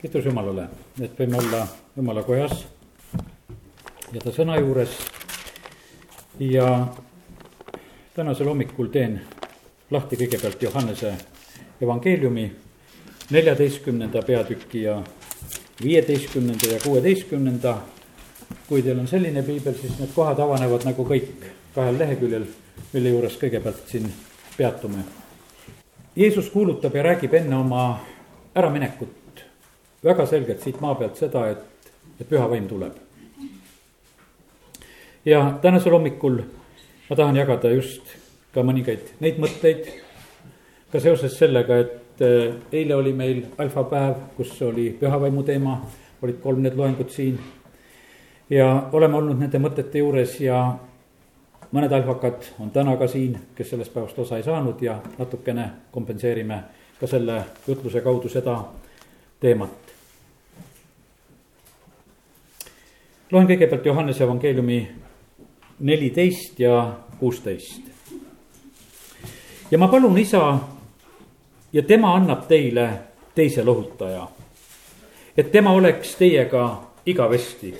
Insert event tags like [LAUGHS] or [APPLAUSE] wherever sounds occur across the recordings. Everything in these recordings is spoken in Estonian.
kiitus Jumalale, et võime olla Jumala kojas ja ta sõna juures. ja tänasel hommikul teen lahti kõigepealt Johannese evangeeliumi neljateistkümnenda peatüki ja viieteistkümnenda ja kuueteistkümnenda. kui teil on selline piibel, siis need kohad avanevad nagu kõik kahel leheküljel, mille juures kõigepealt siin peatume. Jeesus kuulutab ja räägib enne oma äraminekut väga selgelt siit maa pealt seda, et, et püha vaim tuleb. ja tänasel hommikul ma tahan jagada just ka mõningaid neid mõtteid, ka seoses sellega, et eh, eile oli meil alfapäev, kus oli pühavaimu teema, olid kolm need loengud siin. ja oleme olnud nende mõtete juures ja mõned alfakad on täna ka siin, kes sellest päevast osa ei saanud ja natukene kompenseerime ka selle jutluse kaudu seda teemat. Loen kõigepealt Johannese evangeeliumi neliteist ja kuusteist. ja ma palun isa ja tema annab teile teise lohutaja, et tema oleks teiega igavesti.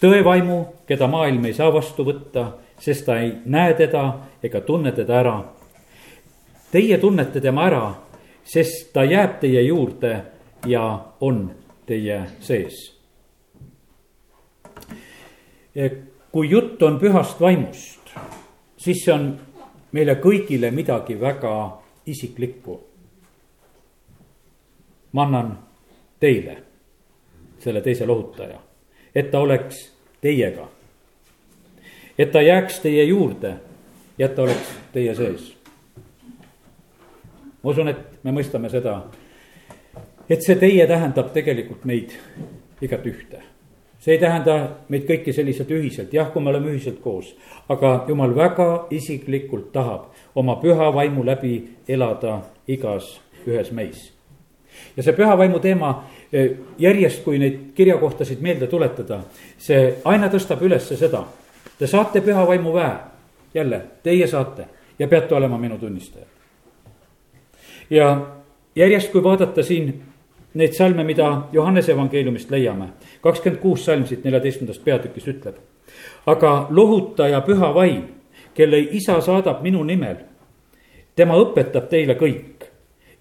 tõevaimu, keda maailm ei saa vastu võtta, sest ta ei näe teda ega tunne teda ära. Teie tunnete tema ära, sest ta jääb teie juurde ja on teie sees kui jutt on pühast vaimust, siis see on meile kõigile midagi väga isiklikku. ma annan teile selle teise lohutaja, et ta oleks teiega. et ta jääks teie juurde ja et ta oleks teie sees. ma usun, et me mõistame seda, et see teie tähendab tegelikult meid igat ühte see ei tähenda meid kõiki selliselt ühiselt, jah, kui me oleme ühiselt koos, aga jumal väga isiklikult tahab oma püha vaimu läbi elada igas ühes meis. ja see püha vaimu teema e, järjest, kui neid kirjakohtasid meelde tuletada, see aina tõstab üles seda. Te saate püha vaimu väe, jälle, teie saate ja peate olema minu tunnistajad. ja järjest, kui vaadata siin neid salme, mida Johannese evangeeliumist leiame. kakskümmend kuus salm siit neljateistkümnendast peatükist ütleb. aga lohutaja püha vaim, kelle isa saadab minu nimel, tema õpetab teile kõik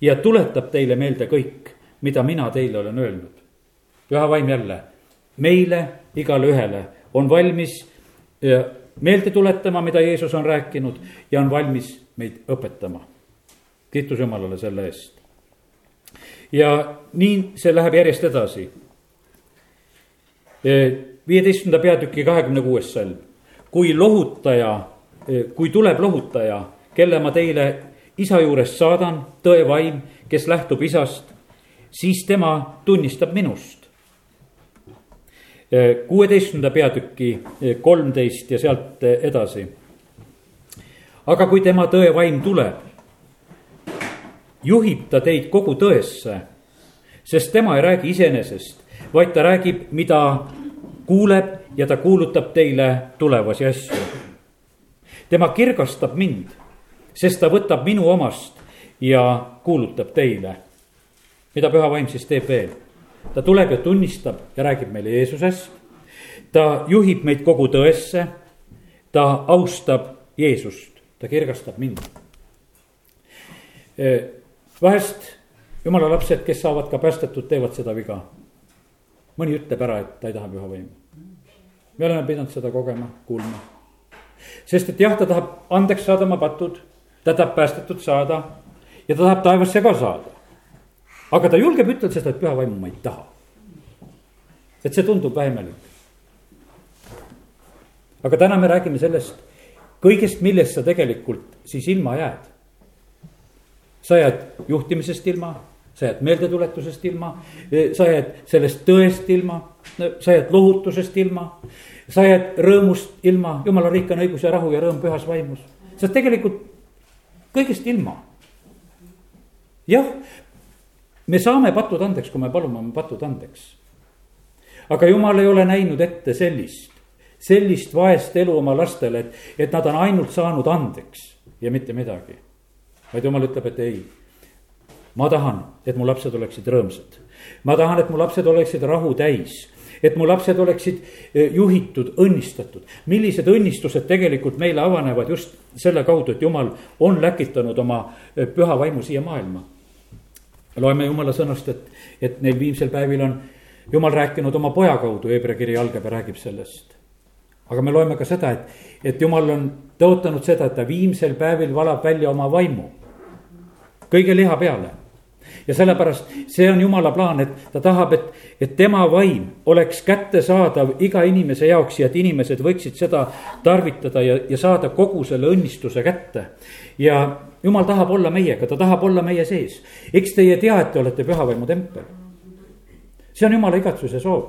ja tuletab teile meelde kõik, mida mina teile olen öelnud. püha vaim jälle, meile, igale ühele on valmis meelde tuletama, mida Jeesus on rääkinud ja on valmis meid õpetama. kiitus Jumalale selle eest ja nii see läheb järjest edasi. viieteistkümnenda peatüki kahekümne kuues salm. kui lohutaja, kui tuleb lohutaja, kelle ma teile isa juurest saadan, tõe vaim, kes lähtub isast, siis tema tunnistab minust. kuueteistkümnenda peatüki kolmteist ja sealt edasi. aga kui tema tõe vaim tuleb juhib ta teid kogu tõesse, sest tema ei räägi iseenesest, vaid ta räägib, mida kuuleb ja ta kuulutab teile tulevasi asju. tema kirgastab mind, sest ta võtab minu omast ja kuulutab teile. mida püha vaim siis teeb veel? ta tuleb ja tunnistab ja räägib meile Jeesusest. ta juhib meid kogu tõesse. ta austab Jeesust, ta kirgastab mind vahest jumala lapsed, kes saavad ka päästetud, teevad seda viga. mõni ütleb ära, et ta ei taha püha võimu. me oleme pidanud seda kogema, kuulma. sest et jah, ta tahab andeks saada oma patud, ta tahab päästetud saada ja ta tahab taevasse ka saada. aga ta julgeb ütelda seda, et püha vaimu ma ei taha. et see tundub vähemelik. aga täna me räägime sellest kõigest, millest sa tegelikult siis ilma jääd sa jääd juhtimisest ilma, sa jääd meeldetuletusest ilma, sa jääd sellest tõest ilma, sa jääd lohutusest ilma. sa jääd rõõmust ilma, jumala riik on õigus ja rahu ja rõõm pühas vaimus. sa oled tegelikult kõigest ilma. jah, me saame patud andeks, kui me palume oma patud andeks. aga jumal ei ole näinud ette sellist, sellist vaest elu oma lastele, et, et nad on ainult saanud andeks ja mitte midagi vaid jumal ütleb, et ei. ma tahan, et mu lapsed oleksid rõõmsad. ma tahan, et mu lapsed oleksid rahu täis et mu lapsed oleksid eh, juhitud, õnnistatud. millised õnnistused tegelikult meile avanevad just selle kaudu, et jumal on läkitanud oma eh, püha vaimu siia maailma. loeme jumala sõnast, et, et neil viimsel päevil on jumal rääkinud oma poja kaudu, Hebra kiri algab ja räägib sellest. aga me loeme ka seda, et, et jumal on tõotanud seda, et ta viimsel päevil valab välja oma vaimu kõige liha peale ja sellepärast see on jumala plaan, et ta tahab, et, et tema vaim oleks kättesaadav iga inimese jaoks ja et inimesed võiksid seda tarvitada ja, ja saada kogu selle õnnistuse kätte. ja jumal tahab olla meiega, ta tahab olla meie sees. eks teie tea, et te olete pühavaimu tempel. see on jumala igatsuse soov.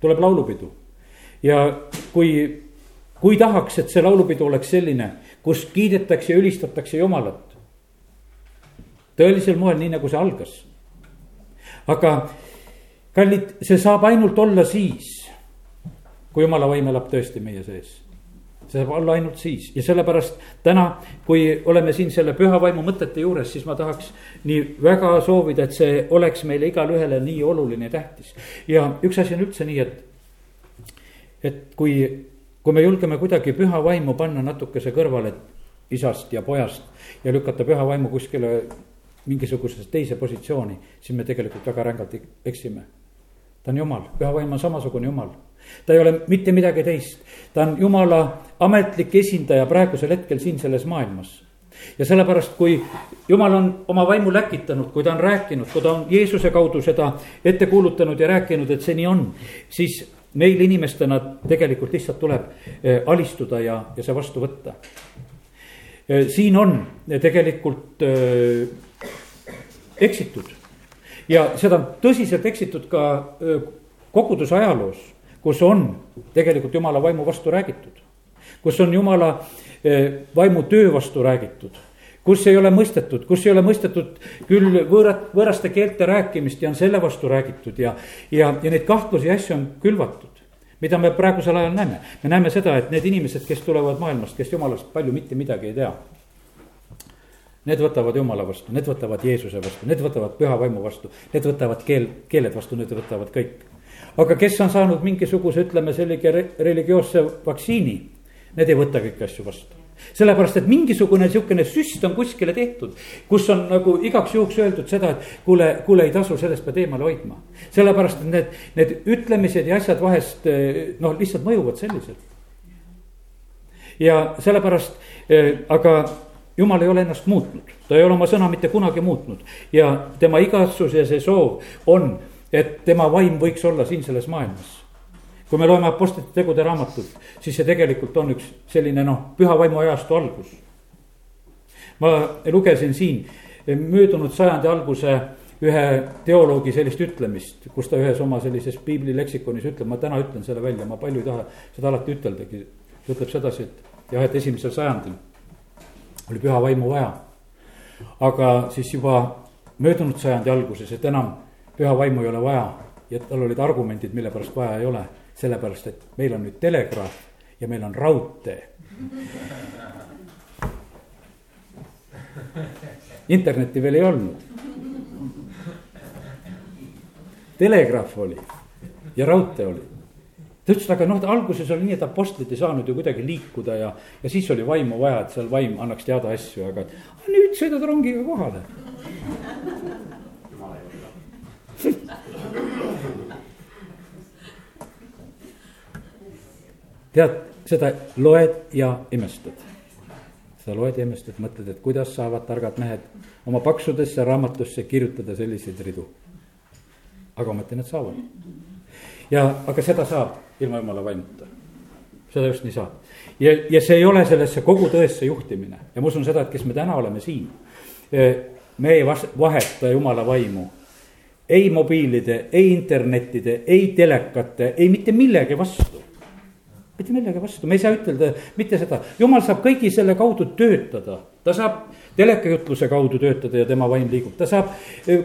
tuleb laulupidu ja kui, kui tahaks, et see laulupidu oleks selline, kus kiidetakse ja ülistatakse Jumalat tõelisel moel, nii nagu see algas. aga kallid, see saab ainult olla siis, kui jumala vaim elab tõesti meie sees. see saab olla ainult siis ja sellepärast täna, kui oleme siin selle püha vaimu mõtete juures, siis ma tahaks nii väga soovida, et see oleks meile igale ühele nii oluline ja tähtis. ja üks asi on üldse nii, et, et kui, kui me julgeme kuidagi püha vaimu panna natukese kõrvale isast ja pojast ja lükata püha vaimu kuskile mingisugusesse teise positsiooni, siis me tegelikult väga rängalt eksime. ta on jumal, püha vaim on samasugune jumal. ta ei ole mitte midagi teist, ta on jumala ametlik esindaja praegusel hetkel siin selles maailmas ja sellepärast, kui jumal on oma vaimu läkitanud, kui ta on rääkinud, kui ta on Jeesuse kaudu seda ette kuulutanud ja rääkinud, et see nii on, siis meil inimestena tegelikult lihtsalt tuleb eh, alistuda ja, ja see vastu võtta. Eh, siin on tegelikult eh, eksitud. ja seda on tõsiselt eksitud ka koguduse ajaloos, kus on tegelikult jumala vaimu vastu räägitud. kus on jumala vaimu töö vastu räägitud kus ei ole mõistetud, kus ei ole mõistetud küll võõrat, võõraste keelte rääkimist ja on selle vastu räägitud ja, ja, ja neid kahtlusi ja asju on külvatud. mida me praegusel ajal näeme, me näeme seda, et need inimesed, kes tulevad maailmast, kes jumalast palju mitte midagi ei tea Need võtavad jumala vastu, need võtavad Jeesuse vastu, need võtavad püha vaimu vastu, need võtavad keel, keeled vastu, need võtavad kõik. aga kes on saanud mingisuguse, ütleme sellise religioosse vaktsiini, need ei võta kõiki asju vastu sellepärast, et mingisugune sihukene süst on kuskile tehtud, kus on nagu igaks juhuks öeldud seda, et kuule, kuule, ei tasu, sellest pead eemale hoidma. sellepärast, et need, need ütlemised ja asjad vahest noh, lihtsalt mõjuvad selliselt. ja sellepärast, eh, aga jumal ei ole ennast muutnud, ta ei ole oma sõna mitte kunagi muutnud ja tema igatsus ja see soov on, et tema vaim võiks olla siin selles maailmas. kui me loeme Apostlite tegude raamatut, siis see tegelikult on üks selline noh, püha vaimu ajastu algus. ma lugesin siin möödunud sajandi alguse ühe teoloogi sellist ütlemist, kus ta ühes oma sellises piiblileksikonis ütleb, ma täna ütlen selle välja, ma palju ei taha seda alati üteldagi. ta ütleb sedasi, et jah, et esimesel sajandil oli püha vaimu vaja. aga siis juba möödunud sajandi alguses, et enam püha vaimu ei ole vaja ja tal olid argumendid, mille pärast vaja ei ole. sellepärast, et meil on nüüd telegraaf ja meil on raudtee. internetti veel ei olnud. telegraaf oli ja raudtee oli ta ütles, et aga noh, alguses oli nii, et apostlid ei saanud ju kuidagi liikuda ja, ja siis oli vaimu vaja, et seal vaim annaks teada asju, aga nüüd sõidad rongiga kohale. tead, seda loed ja imestad. sa loed ja imestad, mõtled, et kuidas saavad targad mehed oma paksudesse raamatusse kirjutada selliseid ridu. aga ometi nad saavad. Ja, aga seda saab ilma jumala vaimuta. seda just nii saab. ja, ja see ei ole sellesse kogu tõesse juhtimine ja ma usun seda, et kes me täna oleme siin, e, me ei vas-, vaheta jumala vaimu ei mobiilide, ei internetide, ei telekate, ei mitte millegi vastu. mitte millegi vastu, me ei saa ütelda mitte seda, jumal saab kõigi selle kaudu töötada ta saab telekajutluse kaudu töötada ja tema vaim liigub, ta saab,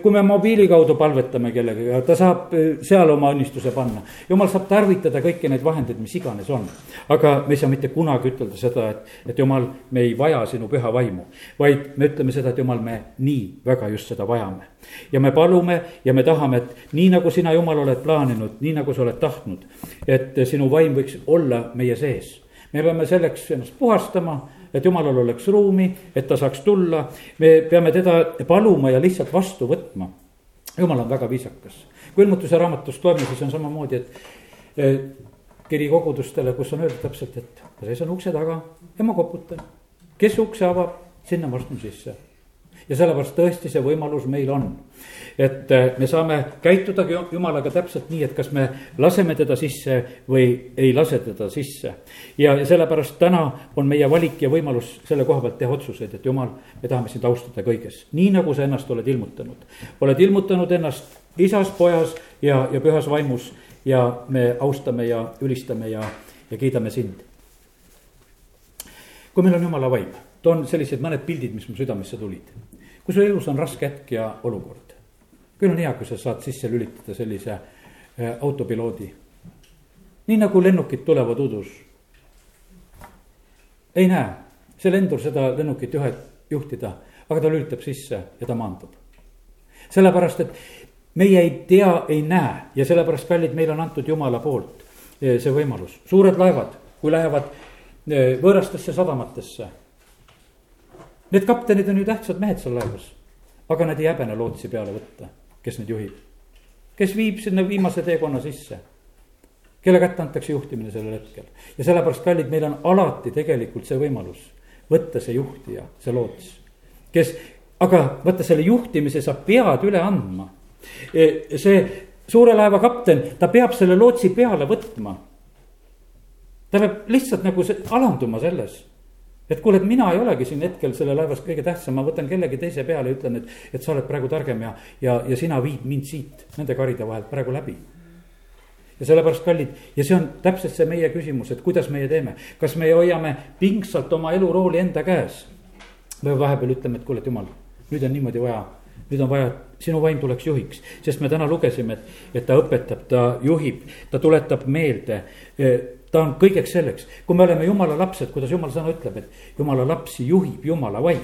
kui me mobiili kaudu palvetame kellegagi, ta saab seal oma õnnistuse panna. jumal saab tarvitada kõiki neid vahendeid, mis iganes on. aga me ei saa mitte kunagi ütelda seda, et, et jumal, me ei vaja sinu püha vaimu. vaid me ütleme seda, et jumal, me nii väga just seda vajame. ja me palume ja me tahame, et nii nagu sina, Jumal, oled plaaninud, nii nagu sa oled tahtnud, et sinu vaim võiks olla meie sees. me peame selleks ennast puhastama et jumalal oleks ruumi, et ta saaks tulla. me peame teda paluma ja lihtsalt vastu võtma. jumal on väga viisakas. kui ilmutuse raamatust loeme, siis on samamoodi, et kiri kogudustele, kus on öeldud täpselt, et ma seisan ukse taga ja ma koputan. kes ukse avab, sinna ma astun sisse ja sellepärast tõesti see võimalus meil on. et äh, me saame käitudagi jumalaga täpselt nii, et kas me laseme teda sisse või ei lase teda sisse. ja, ja sellepärast täna on meie valik ja võimalus selle koha pealt teha otsuseid, et jumal, me tahame sind austada kõiges, nii nagu sa ennast oled ilmutanud. oled ilmutanud ennast isas, pojas ja, ja pühas vaimus ja me austame ja ülistame ja, ja kiidame sind. kui meil on jumala vaim toon sellised mõned pildid, mis mu südamesse tulid. Kui su elus on raske hetk ja olukord, küll on hea, kui sa saad sisse lülitada sellise äh, autopiloodi. nii nagu lennukid tulevad udus. ei näe, see lendur seda lennukit juhe, juhtida, aga ta lülitab sisse ja ta maandub. sellepärast, et meie ei tea, ei näe ja sellepärast, kallid, meile on antud Jumala poolt äh, see võimalus, suured laevad, kui lähevad äh, võõrastesse sadamatesse Need kaptenid on ju tähtsad mehed seal laevas, aga nad ei häbene lootsi peale võtta, kes neid juhib. kes viib sinna viimase teekonna sisse, kelle kätte antakse juhtimine sellel hetkel. ja sellepärast, kallid, meil on alati tegelikult see võimalus võtta see juhtija, see loots, kes, aga vaata selle juhtimise sa pead üle andma. E, see suure laeva kapten, ta peab selle lootsi peale võtma. ta peab lihtsalt nagu alanduma selles et kuule, et mina ei olegi siin hetkel selle laevas kõige tähtsam, ma võtan kellegi teise peale ja ütlen, et, et sa oled praegu targem ja, ja, ja sina viid mind siit nende karide vahelt praegu läbi. ja sellepärast, kallid, ja see on täpselt see meie küsimus, et kuidas meie teeme, kas me hoiame pingsalt oma elurooli enda käes? Või vahepeal ütleme, et kuule, et jumal, nüüd on niimoodi vaja. Nüüd on vaja, et sinu vaim tuleks juhiks, sest me täna lugesime, et, et ta õpetab, ta juhib, ta tuletab meelde ta on kõigeks selleks, kui me oleme jumala lapsed, kuidas jumala sõna ütleb, et jumala lapsi juhib jumala vaim.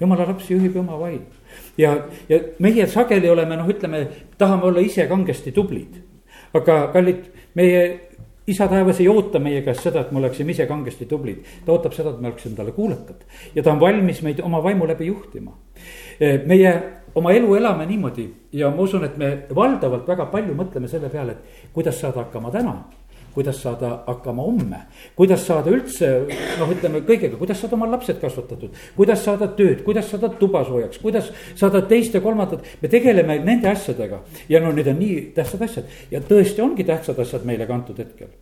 jumala lapsi juhib jumala vaim ja, ja meie sageli oleme noh, ütleme, tahame olla ise kangesti tublid. aga kallid, meie isa taevas ei oota meie käest seda, et me oleksime ise kangesti tublid. ta ootab seda, et me oleksime talle kuulekad ja ta on valmis meid oma vaimu läbi juhtima. meie oma elu elame niimoodi ja ma usun, et me valdavalt väga palju mõtleme selle peale, et kuidas saada hakkama täna kuidas saada hakkama homme. kuidas saada üldse noh, ütleme kõigega, kuidas saada oma lapsed kasvatatud, kuidas saada tööd, kuidas saada tuba soojaks, kuidas saada teist ja kolmandat. me tegeleme nende asjadega ja no need on nii tähtsad asjad ja tõesti ongi tähtsad asjad meile ka antud hetkel.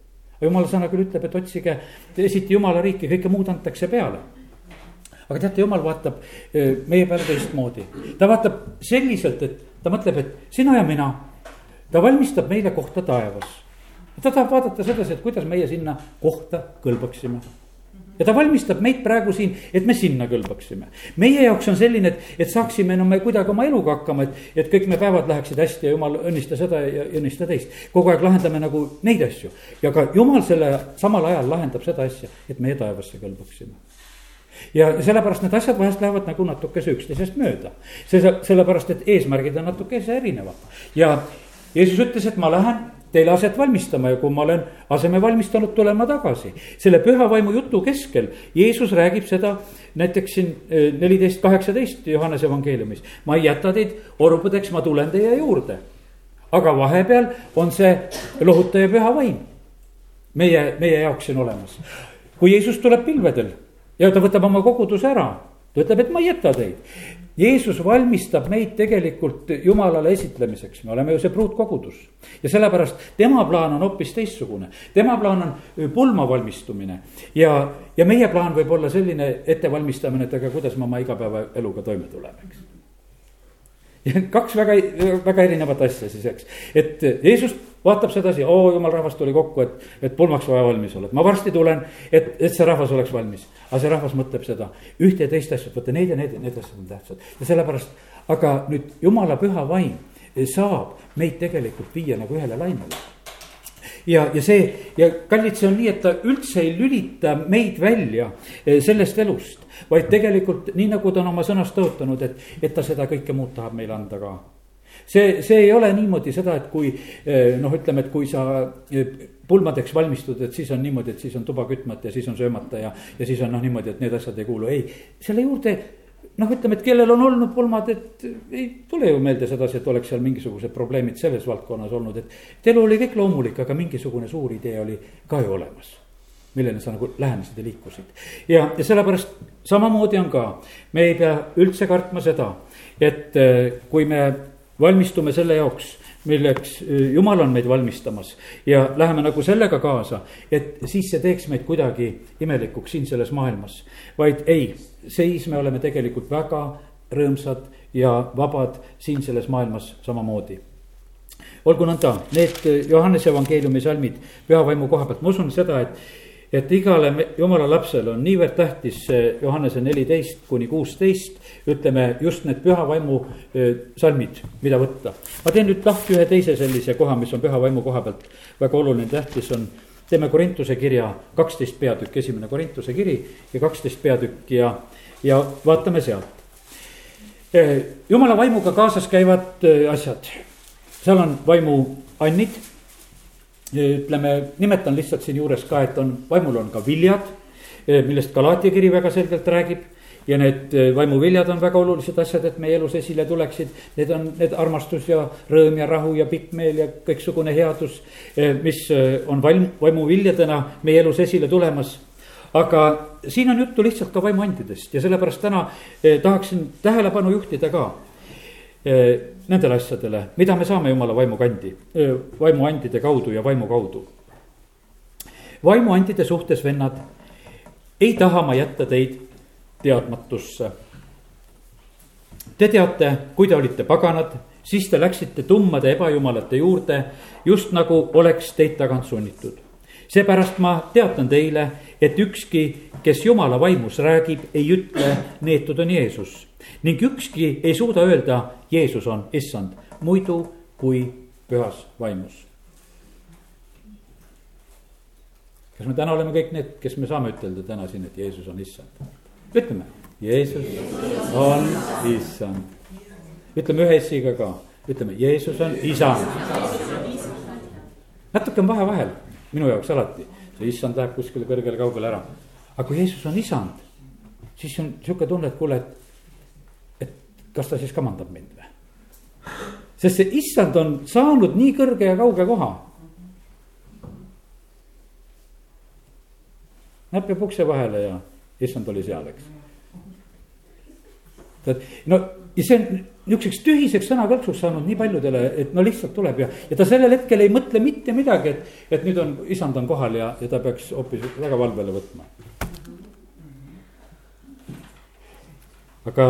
jumala sõna küll ütleb, et otsige esiti jumala riiki, kõike muud antakse peale aga teate, jumal vaatab eh, meie peale teistmoodi. ta vaatab selliselt, et ta mõtleb, et sina ja mina, ta valmistab meile kohta taevas ta tahab vaadata sedasi, et kuidas meie sinna kohta kõlbaksime ja ta valmistab meid praegu siin, et me sinna kõlbaksime. meie jaoks on selline, et, et saaksime no me kuidagi oma eluga hakkama, et, et kõik me päevad läheksid hästi ja jumal õnnista seda ja õnnista teist. kogu aeg lahendame nagu neid asju ja ka jumal selle samal ajal lahendab seda asja, et meie taevasse kõlbaksime ja sellepärast need asjad vahest lähevad nagu natukese üksteisest mööda. see, sellepärast, et eesmärgid on natukese erinevad ja Jeesus ütles, et ma lähen teile aset valmistama ja kui ma olen aseme valmistanud, tulen ma tagasi. selle püha vaimu jutu keskel Jeesus räägib seda näiteks siin eh, neliteist, kaheksateist Johannese evangeeliumis. ma ei jäta teid orubõdeks, ma tulen teie juurde. aga vahepeal on see lohutaja püha vaim meie, meie jaoks siin olemas. kui Jeesus tuleb pilvedel ja ta võtab oma koguduse ära, ta ütleb, et ma ei jäta teid. Jeesus valmistab meid tegelikult Jumalale esitlemiseks, me oleme ju see pruutkogudus. ja sellepärast tema plaan on hoopis teistsugune, tema plaan on pulma valmistumine. ja, ja meie plaan võib olla selline ettevalmistamine, et aga kuidas ma oma igapäevaeluga toime tulen, eks. Kaks väga, väga erinevat asja siis, eks. et Jeesus vaatab sedasi, oo jumal, rahvas tuli kokku, et, et pulmaks vaja valmis olla, et ma varsti tulen, et, et see rahvas oleks valmis. aga see rahvas mõtleb seda ühte ja teist asja, vaata need ja need, need asjad on tähtsad ja sellepärast, aga nüüd jumala püha vaim saab meid tegelikult viia nagu ühele lainele ja, ja see ja kallid, see on nii, et ta üldse ei lülita meid välja eh, sellest elust. vaid tegelikult nii, nagu ta on oma sõnas tõotanud, et, et ta seda kõike muud tahab meile anda ka see, see ei ole niimoodi seda, et kui eh, noh, ütleme, et kui sa eh, pulmadeks valmistud, et siis on niimoodi, et siis on tuba kütmata ja siis on söömata ja, ja siis on noh, niimoodi, et need asjad ei kuulu, ei. selle juurde noh, ütleme, et kellel on olnud pulmad, et ei tule ju meelde sedasi, et oleks seal mingisugused probleemid selles valdkonnas olnud, et. elu oli kõik loomulik, aga mingisugune suur idee oli ka ju olemas. millele sa nagu lähenesid ja liikusid. ja, ja sellepärast samamoodi on ka, me ei pea üldse kartma seda, et eh, kui me valmistume selle jaoks milleks eh, jumal on meid valmistamas ja läheme nagu sellega kaasa, et siis see teeks meid kuidagi imelikuks siin selles maailmas. vaid ei, seis me oleme tegelikult väga rõõmsad ja vabad siin selles maailmas samamoodi olgu nõnda, need Johannese evangeeliumi salmid püha vaimu koha pealt, ma usun seda, et et igale jumala lapsele on niivõrd tähtis see Johannese neliteist kuni kuusteist, ütleme just need püha vaimu salmid, mida võtta. ma teen nüüd lahti ühe teise sellise koha, mis on püha vaimu koha pealt väga oluline, tähtis on. Teeme Korintuse kirja kaksteist peatükk, esimene Korintuse kiri ja kaksteist peatükk ja, ja vaatame sealt. jumala vaimuga kaasas käivad asjad, seal on vaimuannid ütleme, nimetan lihtsalt siinjuures ka, et on, vaimul on ka viljad, eh, millest Galatia kiri väga selgelt räägib. Ja need eh, vaimuviljad on väga olulised asjad, et meie elus esile tuleksid. Need on need armastus ja rõõm ja rahu ja pikk meel ja kõiksugune headus, eh, mis on vaim, vaimuviljadena meie elus esile tulemas aga siin on juttu lihtsalt ka vaimuandidest ja sellepärast täna tahaksin tähelepanu juhtida ka nendele asjadele, mida me saame jumala vaimukandi, vaimuandide kaudu ja vaimu kaudu. vaimuandide suhtes, vennad, ei taha ma jätta teid teadmatusse. Te teate, kui te olite paganad, siis te läksite tummade ebajumalate juurde, just nagu oleks teid tagant sunnitud. seepärast ma teatan teile, et ükski, kes jumala vaimus räägib, ei ütle, neetud on Jeesus ning ükski ei suuda öelda, Jeesus on issand, muidu kui pühas vaimus. kas me täna oleme kõik need, kes me saame ütelda täna siin, et Jeesus on issand? Ütleme, Jeesus on issand. ütleme ühe S-iga ka, ütleme, Jeesus on isand. natuke on vahe vahel, minu jaoks alati, see issand läheb kuskile kõrgele kaugele ära. aga kui Jeesus on isand, siis on sihuke tunne, et kuule, et kas ta siis kamandab mind või? sest see issand on saanud nii kõrge ja kauge koha. näpp jääb ukse vahele ja issand oli seal, eks. tead, no ja see on niisuguseks tühiseks sõnakõlksuks saanud nii paljudele, et no lihtsalt tuleb ja, ja ta sellel hetkel ei mõtle mitte midagi, et, et nüüd on, isand on kohal ja, ja ta peaks hoopis väga valvele võtma. aga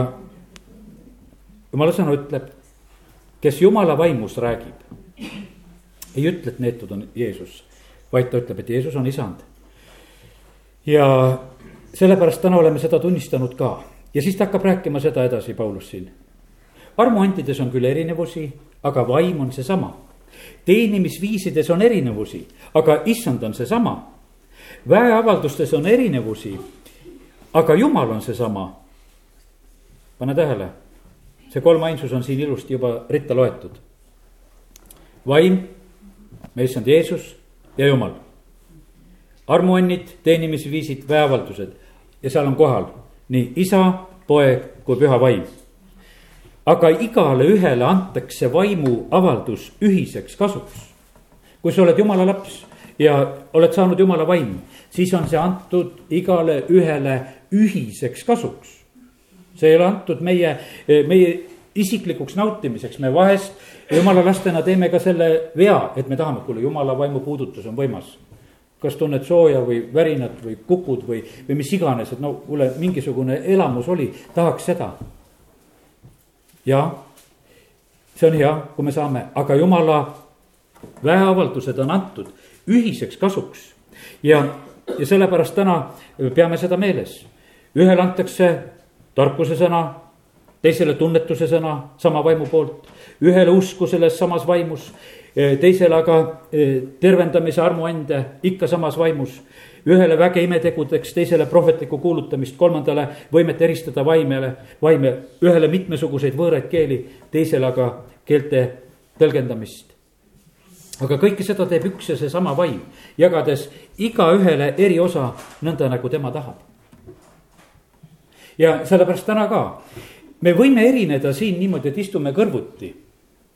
jumala sõna ütleb, kes jumala vaimus räägib, ei ütle, et neetud on Jeesus, vaid ta ütleb, et Jeesus on isand. ja sellepärast täna oleme seda tunnistanud ka ja siis ta hakkab rääkima seda edasi, Paulus siin. armuantides on küll erinevusi, aga vaim on seesama. teenimisviisides on erinevusi, aga issand on seesama. väeavaldustes on erinevusi, aga jumal on seesama. pane tähele see kolmainsus on siin ilusti juba ritta loetud. vaim, meie issand Jeesus ja Jumal. armuannid, teenimisviisid, väeavaldused ja seal on kohal nii isa, poeg kui püha vaim. aga igale ühele antakse vaimu avaldus ühiseks kasuks. kui sa oled jumala laps ja oled saanud jumala vaimu, siis on see antud igale ühele ühiseks kasuks see ei ole antud meie, meie isiklikuks nautimiseks, me vahest jumala lastena teeme ka selle vea, et me tahame, kuule, jumala vaimu puudutus on võimas. Kas tunned sooja või värinat või kukud või, või mis iganes, et no kuule, mingisugune elamus oli, tahaks seda. ja see on hea, kui me saame, aga jumala väeavaldused on antud ühiseks kasuks. ja, ja sellepärast täna peame seda meeles. ühele antakse tarkuse sõna, teisele tunnetuse sõna sama vaimu poolt, ühele usku selles samas vaimus, teisele aga tervendamise armuande ikka samas vaimus ühele väge imetegudeks, teisele prohvetlikku kuulutamist, kolmandale võimet eristada vaimele, vaime, ühele mitmesuguseid võõraid keeli, teisele aga keelte tõlgendamist. aga kõike seda teeb üks ja seesama vaim, jagades igaühele eri osa nõnda, nagu tema tahab. ja sellepärast täna ka, me võime erineda siin niimoodi, et istume kõrvuti.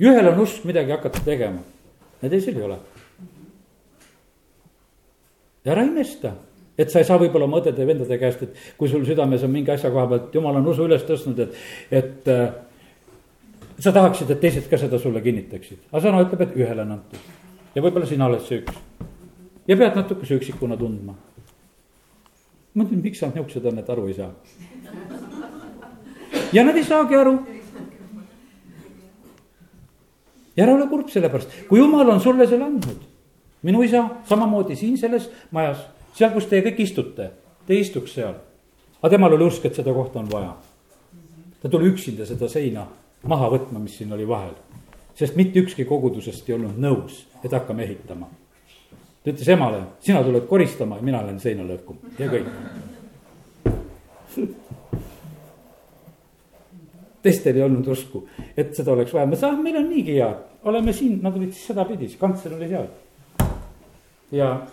Ühel on usk midagi hakata tegema ja teisel ei ole ära imesta, et sa ei saa võib-olla oma õdede ja vendade käest, et kui sul südames on mingi asja koha pealt, jumal on usu üles tõstnud, et, et äh, sa tahaksid, et teised ka seda sulle kinnitaksid, aga sõna ütleb, et ühele on antud. ja võib-olla sina oled see üks. ja pead natukese üksikuna tundma. ma mõtlen, miks nad niisugused on, et aru ei saa. ja nad ei saagi aru. Ja ära ole kurb selle pärast, kui jumal on sulle selle andnud minu isa samamoodi siin selles majas, seal, kus teie kõik istute, te istuks seal. aga temal oli usk, et seda kohta on vaja. ta tuli üksinda seda seina maha võtma, mis siin oli vahel. sest mitte ükski kogudusest ei olnud nõus, et hakkame ehitama. ta ütles emale, sina tuled koristama ja mina lähen seina lõhkuma ja kõik teistel ei olnud usku, et seda oleks vaja, ma ütlesin, ah, meil on niigi hea, oleme siin, nad olid siis sedapidi, kantsler oli seal ja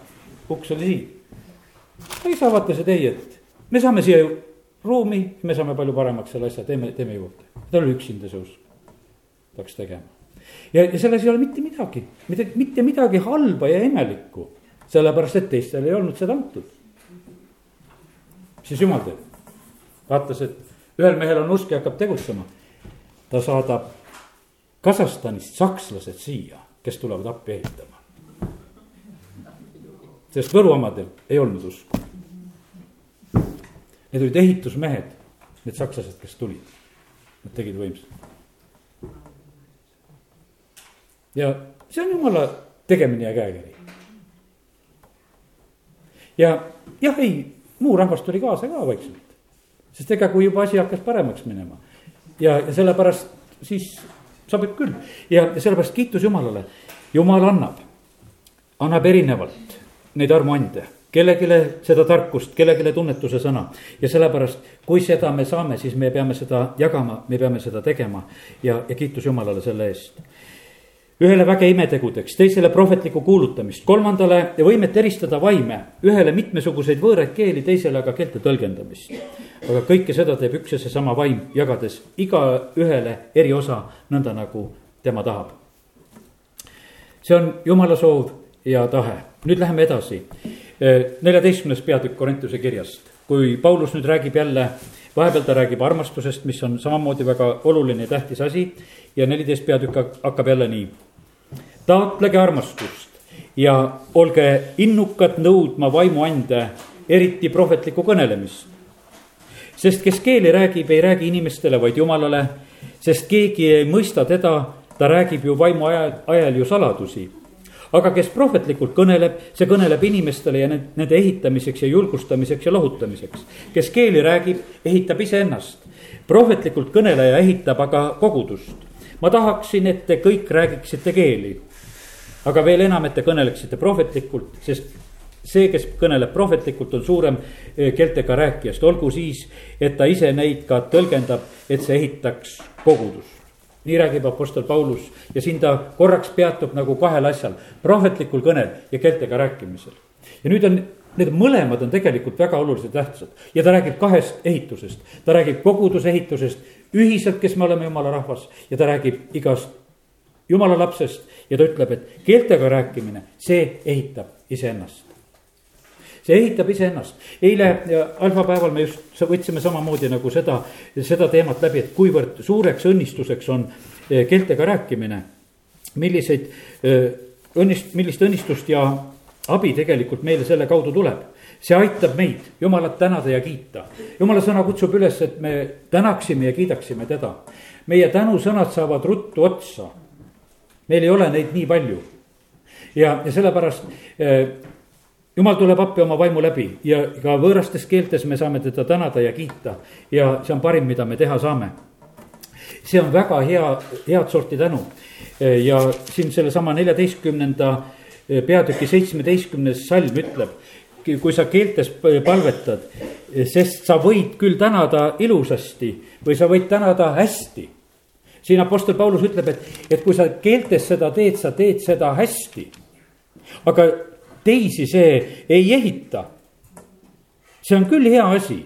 uks oli siin. ei saa vaata see teie, et me saame siia ruumi, me saame palju paremaks selle asja, teeme, teeme juurde. tal oli üksinda see usk, ta hakkas tegema. ja, ja selles ei ole mitte midagi, mitte, mitte midagi halba ja imelikku, sellepärast et teistel ei olnud seda antud. siis jumal teeb, vaatas, et ühel mehel on usk ja hakkab tegutsema. ta saadab Kasahstanist sakslased siia, kes tulevad appi ehitama sest Võru omadel ei olnud usku. Need olid ehitusmehed, need sakslased, kes tulid, nad tegid võimsalt. ja see on jumala tegemine ja käekiri. ja jah, ei, muu rahvas tuli kaasa ka vaikselt, sest ega kui juba asi hakkas paremaks minema. Ja, ja sellepärast siis sobib küll. Ja sellepärast kiitus Jumalale, Jumal annab, annab erinevalt neid armuande, kellelegi seda tarkust, kellelegi tunnetuse sõna. ja sellepärast, kui seda me saame, siis me peame seda jagama, me peame seda tegema. Ja, ja kiitus Jumalale selle eest ühele väge imetegudeks, teisele prohvetlikku kuulutamist, kolmandale võimet eristada vaime, ühele mitmesuguseid võõraid keeli, teisele aga keelte tõlgendamist. aga kõike seda teeb üks ja seesama vaim, jagades igaühele eri osa, nõnda nagu tema tahab. see on jumala soov ja tahe nüüd läheme edasi. neljateistkümnes peatükk Korintuse kirjast, kui Paulus nüüd räägib jälle, vahepeal ta räägib armastusest, mis on samamoodi väga oluline ja tähtis asi. ja neliteist peatükk hakkab jälle nii. Taotlege armastust ja olge innukad nõudma vaimuande, eriti prohvetlikku kõnelemist. sest kes keeli räägib, ei räägi inimestele, vaid jumalale, sest keegi ei mõista teda, ta räägib ju vaimu ajal, ajal ju saladusi aga kes prohvetlikult kõneleb, see kõneleb inimestele ja nende ehitamiseks ja julgustamiseks ja lohutamiseks. kes keeli räägib, ehitab iseennast. prohvetlikult kõneleja ehitab aga kogudust. ma tahaksin, et te kõik räägiksite keeli. Aga veel enam, et te kõneleksite prohvetlikult, sest see, kes kõneleb prohvetlikult, on suurem eh, keeltega rääkijast, olgu siis, et ta ise neid ka tõlgendab, et see ehitaks kogudust nii räägib Apostel Paulus ja siin ta korraks peatub nagu kahel asjal, prohvetlikul kõnel ja keeltega rääkimisel. ja nüüd on, need mõlemad on tegelikult väga olulised tähtsad. Ja ta räägib kahest ehitusest, ta räägib koguduse ehitusest ühiselt, kes me oleme jumala rahvas ja ta räägib igast jumala lapsest ja ta ütleb, et keeltega rääkimine, see ehitab iseennast see ehitab iseennast. eile alfapäeval me just võtsime samamoodi nagu seda, seda teemat läbi, et kuivõrd suureks õnnistuseks on eh, keeltega rääkimine. milliseid eh, õnnist-, millist õnnistust ja abi tegelikult meile selle kaudu tuleb. see aitab meid Jumalat tänada ja kiita. Jumala sõna kutsub üles, et me tänaksime ja kiidaksime teda. meie tänusõnad saavad ruttu otsa. Meil ei ole neid nii palju. ja, ja sellepärast eh, jumal tuleb appi oma vaimu läbi ja ka võõrastes keeltes me saame teda tänada ja kiita ja see on parim, mida me teha saame. see on väga hea, head sorti tänu eh, ja siin sellesama neljateistkümnenda eh, peatüki seitsmeteistkümnes salm ütleb kui sa keeltes palvetad, sest sa võid küll tänada ilusasti või sa võid tänada hästi. Siin Apostel Paulus ütleb, et, et kui sa keeltes seda teed, sa teed seda hästi. aga teisi see ei ehita. see on küll hea asi,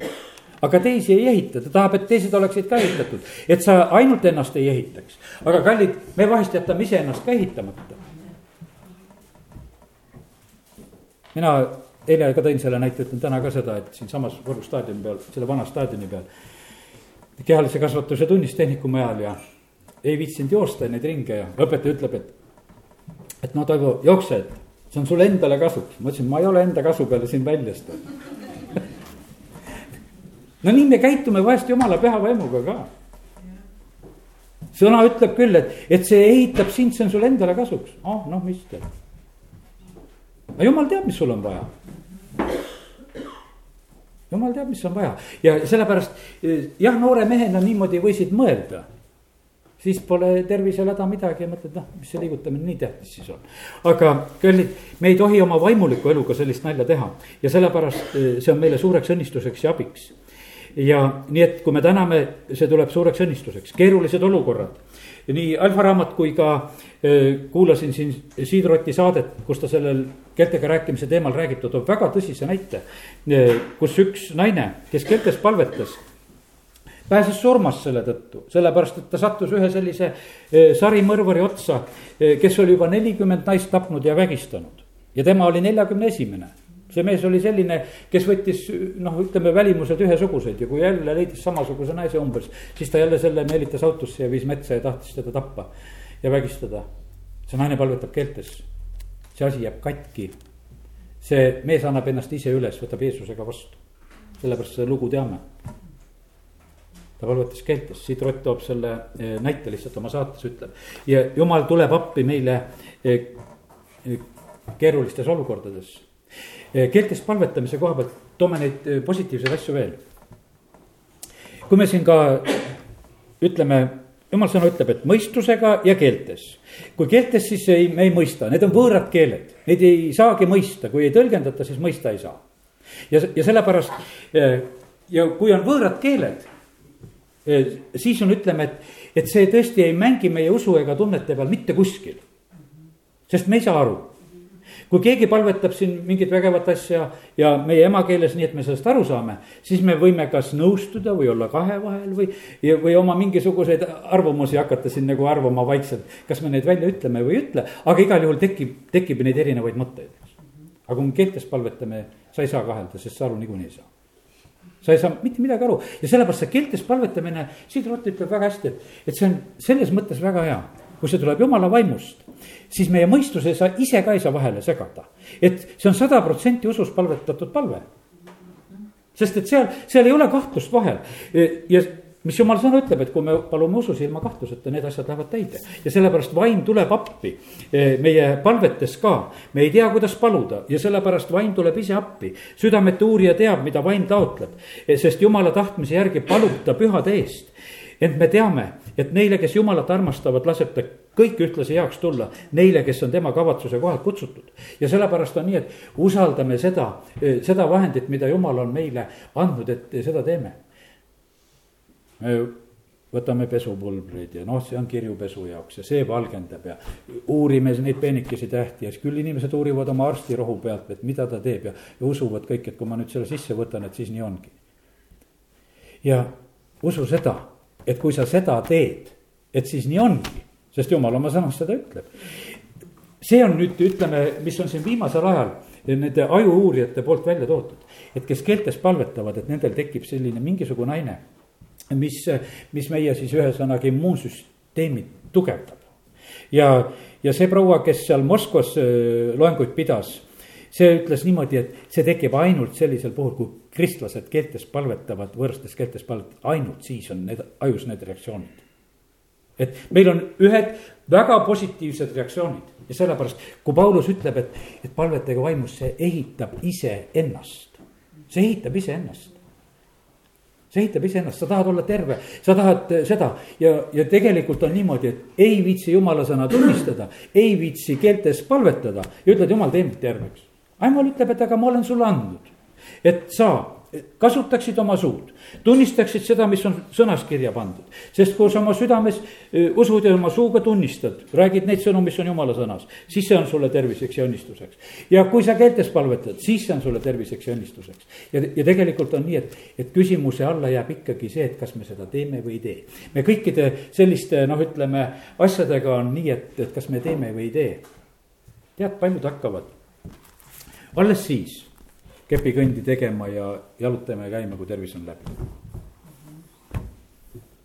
aga teisi ei ehita, ta tahab, et teised oleksid ka ehitatud, et sa ainult ennast ei ehitaks. aga kallid, me vahest jätame iseennast ka ehitamata. mina eile ka tõin selle näite, ütlen täna ka seda, et siinsamas Võru staadioni peal, selle vana staadioni peal. kehalise kasvatuse tunnis tehnikumi ajal ja ei viitsinud joosta neid ringe ja õpetaja ütleb, et. et no Toivo, jookse, et see on sulle endale kasuks. ma ütlesin, ma ei ole enda kasu peale siin väljas [LAUGHS] no nii me käitume vahest jumala püha vaimuga ka. sõna ütleb küll, et, et see ehitab sind, see on sulle endale kasuks. oh, noh, mis tead. aga jumal teab, mis sul on vaja jumal teab, mis on vaja ja sellepärast jah, noore mehena niimoodi võisid mõelda. Siis pole tervisel häda midagi ja mõtled, noh, mis see liigutamine nii tähtis siis on. aga kallid, me ei tohi oma vaimuliku eluga sellist nalja teha ja sellepärast eh, see on meile suureks õnnistuseks ja abiks. ja nii, et kui me täname, see tuleb suureks õnnistuseks, keerulised olukorrad nii Alfa raamat kui ka äh, kuulasin siin Siidroti saadet, kus ta sellel keeltega rääkimise teemal räägib, ta toob väga tõsise näite. Äh, kus üks naine, kes keeltes palvetas, pääses surmast selle tõttu, sellepärast et ta sattus ühe sellise äh, sarimõrvari otsa, kes oli juba nelikümmend naist tapnud ja vägistanud ja tema oli neljakümne esimene see mees oli selline, kes võttis noh, ütleme välimused ühesugused ja kui jälle leidis samasuguse naise umbes, siis ta jälle selle meelitas autosse ja viis metsa ja tahtis teda tappa ja vägistada. see naine palvetab keeltes, see asi jääb katki. see mees annab ennast ise üles, võtab Jeesusega vastu, sellepärast seda lugu teame. Ta palvetas keeltes, siit Rott toob selle eh, näite lihtsalt oma saates ütleb ja jumal tuleb appi meile eh, eh, keerulistes olukordades keeltest palvetamise koha pealt toome neid positiivseid asju veel. kui me siin ka ütleme, jumal sõna ütleb, et mõistusega ja keeltes. kui keeltes, siis ei, me ei mõista, need on võõrad keeled, neid ei saagi mõista, kui ei tõlgendata, siis mõista ei saa. ja, ja sellepärast ja kui on võõrad keeled, siis on, ütleme, et, et see tõesti ei mängi meie usu ega tunnete peal mitte kuskil. sest me ei saa aru kui keegi palvetab siin mingit vägevat asja ja meie emakeeles, nii et me sellest aru saame, siis me võime kas nõustuda või olla kahe vahel või, või oma mingisuguseid arvamusi hakata siin nagu arvama vaikselt. kas me neid välja ütleme või ei ütle, aga igal juhul tekib, tekib neid erinevaid mõtteid. aga kui me keeltes palvetame, sa ei saa kahelda, sest sa aru niikuinii ei saa sa ei saa mitte midagi aru ja sellepärast see keeltes palvetamine, Siid Rott ütleb väga hästi, et, et see on selles mõttes väga hea kui see tuleb jumala vaimust, siis meie mõistus ei saa, ise ka ei saa vahele segada. et see on sada protsenti usus palvetatud palve. sest et seal, seal ei ole kahtlust vahel ja mis jumal sõna ütleb, et kui me palume usus ilma kahtluseta, need asjad lähevad täide. ja sellepärast vaim tuleb appi e, meie palvetes ka. me ei tea, kuidas paluda ja sellepärast vaim tuleb ise appi. südamete uurija teab, mida vaim taotleb, e, sest jumala tahtmise järgi palub ta pühade eest ent me teame, et neile, kes jumalat armastavad, laseb ta kõik ühtlasi heaks tulla, neile, kes on tema kavatsuse kohalt kutsutud. ja sellepärast on nii, et usaldame seda, seda vahendit, mida jumal on meile andnud, et seda teeme. Me võtame pesupulbreid ja noh, see on kirjupesu jaoks ja see valgendab ja uurime neid peenikesi tähti ja siis küll inimesed uurivad oma arstirohu pealt, et mida ta teeb ja, ja usuvad kõik, et kui ma nüüd selle sisse võtan, et siis nii ongi. ja usu seda et kui sa seda teed, et siis nii ongi, sest jumal oma sõnas seda ütleb. see on nüüd, ütleme, mis on siin viimasel ajal nende ajuuurijate poolt välja toodud, et kes keeltes palvetavad, et nendel tekib selline mingisugune aine, mis, mis meie siis ühesõnaga immuunsüsteemi tugevdab. ja, ja see proua, kes seal Moskvas äh, loenguid pidas see ütles niimoodi, et see tekib ainult sellisel puhul, kui kristlased keeltes palvetavad, võõrastes keeltes palvetavad, ainult siis on need ajus need reaktsioonid. et meil on ühed väga positiivsed reaktsioonid ja sellepärast, kui Paulus ütleb, et, et palvetage vaimus, see ehitab iseennast. see ehitab iseennast. See ehitab iseennast, sa tahad olla terve, sa tahad seda. Ja, ja tegelikult on niimoodi, et ei viitsi jumala sõna tunnistada, ei viitsi keeltes palvetada ja ütled, jumal, tee mind terveks. Aimal ütleb, et aga ma olen sulle andnud, et sa kasutaksid oma suud, tunnistaksid seda, mis on sõnas kirja pandud. sest kui sa oma südames usud ja oma suuga tunnistad, räägid neid sõnu, mis on jumala sõnas, siis see on sulle terviseks ja õnnistuseks. ja kui sa keeltes palvetad, siis see on sulle terviseks ja õnnistuseks. ja, ja tegelikult on nii, et, et küsimuse alla jääb ikkagi see, et kas me seda teeme või ei tee. me kõikide selliste noh, ütleme asjadega on nii, et, et kas me teeme või ei tee. tead, paljud hakkavad alles siis kepikõndi tegema ja jalutama ja käima, kui tervis on läbi.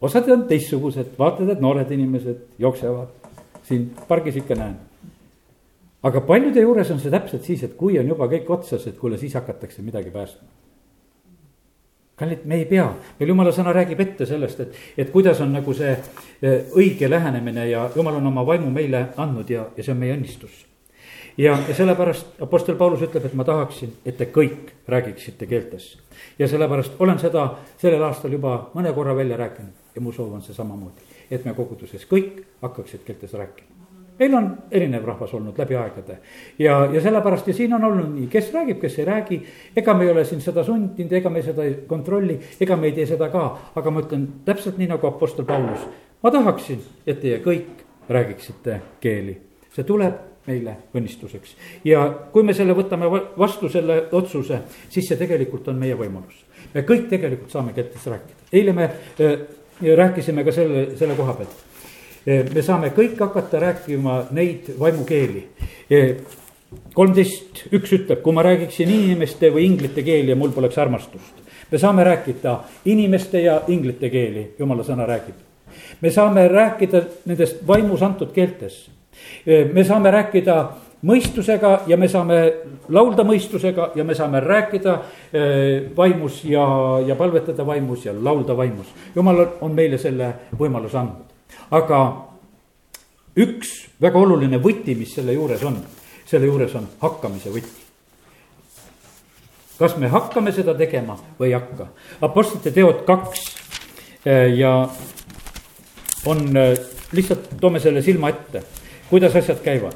osad on teistsugused, vaatad, et noored inimesed jooksevad, siin pargis ikka näen. aga paljude juures on see täpselt siis, et kui on juba kõik otsas, et kuule, siis hakatakse midagi päästma. Kallid, me ei pea, meil jumala sõna räägib ette sellest, et, et kuidas on nagu see eh, õige lähenemine ja jumal on oma vaimu meile andnud ja, ja see on meie õnnistus ja, ja sellepärast Apostel Paulus ütleb, et ma tahaksin, et te kõik räägiksite keeltes. ja sellepärast olen seda sellel aastal juba mõne korra välja rääkinud ja mu soov on see samamoodi, et me koguduses kõik hakkaksid keeltes rääkima meil on erinev rahvas olnud läbi aegade ja, ja sellepärast ja siin on olnud nii, kes räägib, kes ei räägi. ega me ei ole siin seda sundinud, ega me seda ei kontrolli, ega me ei tee seda ka, aga ma ütlen täpselt nii nagu Apostel Paulus. ma tahaksin, et teie kõik räägiksite keeli, see tuleb meile õnnistuseks. ja kui me selle võtame vastu, selle otsuse, siis see tegelikult on meie võimalus. me kõik tegelikult saame keeltes rääkida, eile me äh, rääkisime ka selle, selle koha pealt äh,. me saame kõik hakata rääkima neid vaimukeeli äh, kolmteist, üks ütleb, kui ma räägiksin inimeste või inglite keeli ja mul poleks armastust. me saame rääkida inimeste ja inglite keeli, jumala sõna räägib. me saame rääkida nendest vaimus antud keeltes me saame rääkida mõistusega ja me saame laulda mõistusega ja me saame rääkida vaimus ja, ja palvetada vaimus ja laulda vaimus. jumal on meile selle võimaluse andnud, aga üks väga oluline võti, mis selle juures on, selle juures on hakkamise võti kas me hakkame seda tegema või ei hakka. Apostlite teod kaks ja on, lihtsalt toome selle silma ette kuidas asjad käivad.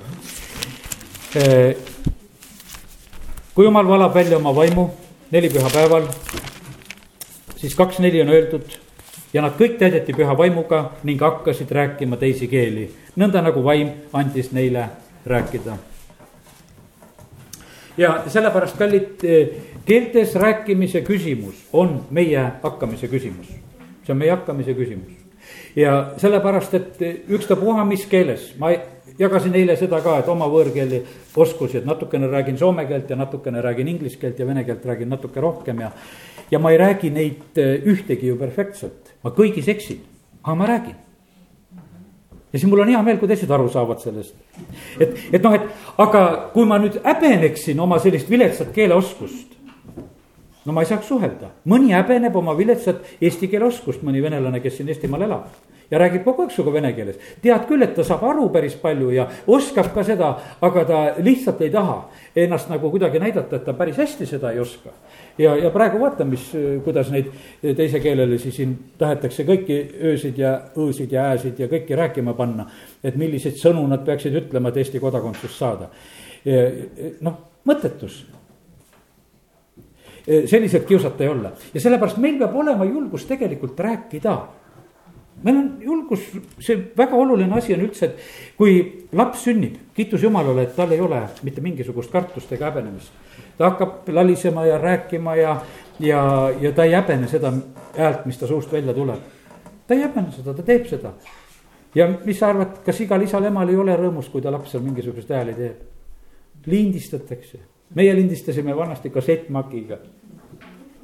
kui jumal valab välja oma vaimu nelipühapäeval, siis kaks neli on öeldud ja nad kõik täideti püha vaimuga ning hakkasid rääkima teisi keeli, nõnda nagu vaim andis neile rääkida. ja sellepärast, kallid, keeltes rääkimise küsimus on meie hakkamise küsimus. see on meie hakkamise küsimus ja sellepärast, et ükstapuha mis keeles, ma ei jagasin eile seda ka, et oma võõrkeeli oskusi, et natukene räägin soome keelt ja natukene räägin inglise keelt ja vene keelt räägin natuke rohkem ja. ja ma ei räägi neid eh, ühtegi ju perfektselt, ma kõigis eksin, aga ma räägin. ja siis mul on hea meel, kui teised aru saavad sellest. et, et noh, et aga kui ma nüüd häbeneksin oma sellist viletsat keeleoskust no ma ei saaks suhelda, mõni häbeneb oma viletsat eesti keele oskust, mõni venelane, kes siin Eestimaal elab ja räägib kogu aeg sinuga vene keeles. tead küll, et ta saab aru päris palju ja oskab ka seda, aga ta lihtsalt ei taha ennast nagu kuidagi näidata, et ta päris hästi seda ei oska. ja, ja praegu vaata, mis, kuidas neid teisekeelelisi siin tahetakse kõiki öösid ja õõsid ja ääsid ja kõiki rääkima panna. et milliseid sõnu nad peaksid ütlema, et Eesti kodakondsust saada. noh, mõttetus selliselt kiusata ei olla ja sellepärast meil peab olema julgus tegelikult rääkida meil on julgus, see väga oluline asi on üldse, et kui laps sünnib, kiitus Jumalale, et tal ei ole mitte mingisugust kartust ega häbenemist. ta hakkab lalisema ja rääkima ja, ja, ja ta ei häbene seda häält, mis ta suust välja tuleb. ta ei häbene seda, ta teeb seda. ja mis sa arvad, kas igal isal-emal ei ole rõõmus, kui ta laps seal mingisugust hääli teeb? lindistatakse, meie lindistasime vanasti kassettmakiga.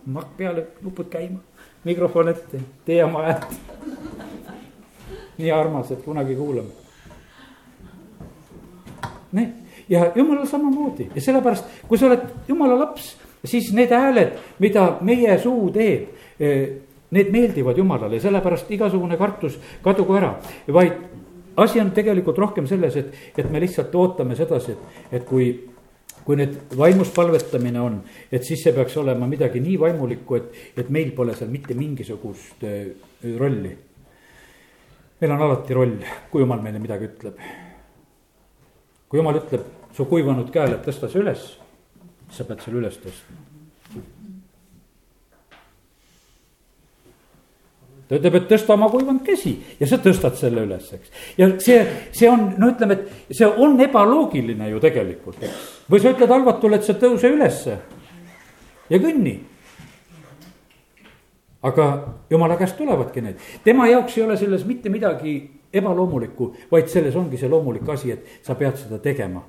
makk peale, nupud käima, mikrofon ette, tee oma häält nii armas, et kunagi kuulame. nii, ja jumalal samamoodi. Ja sellepärast, kui sa oled jumala laps, siis need hääled, mida meie suu teeb. Eh, need meeldivad Jumalale, sellepärast igasugune kartus kadugu ära, vaid asi on tegelikult rohkem selles, et, et me lihtsalt ootame sedasi, et, et kui kui nüüd vaimus palvetamine on, et siis see peaks olema midagi nii vaimulikku, et, et meil pole seal mitte mingisugust äh, rolli. meil on alati roll, kui jumal meile midagi ütleb. kui jumal ütleb su kuivanud käele, et tõsta see üles, sa pead selle üles tõstma ta ütleb, et tõsta oma kuivanud käsi ja sa tõstad selle üles, eks. ja see, see on, no ütleme, et see on ebaloogiline ju tegelikult, eks. või sa ütled halvatule, et sa tõuse ülesse ja kõnni. aga jumala käest tulevadki need, tema jaoks ei ole selles mitte midagi ebaloomulikku, vaid selles ongi see loomulik asi, et sa pead seda tegema.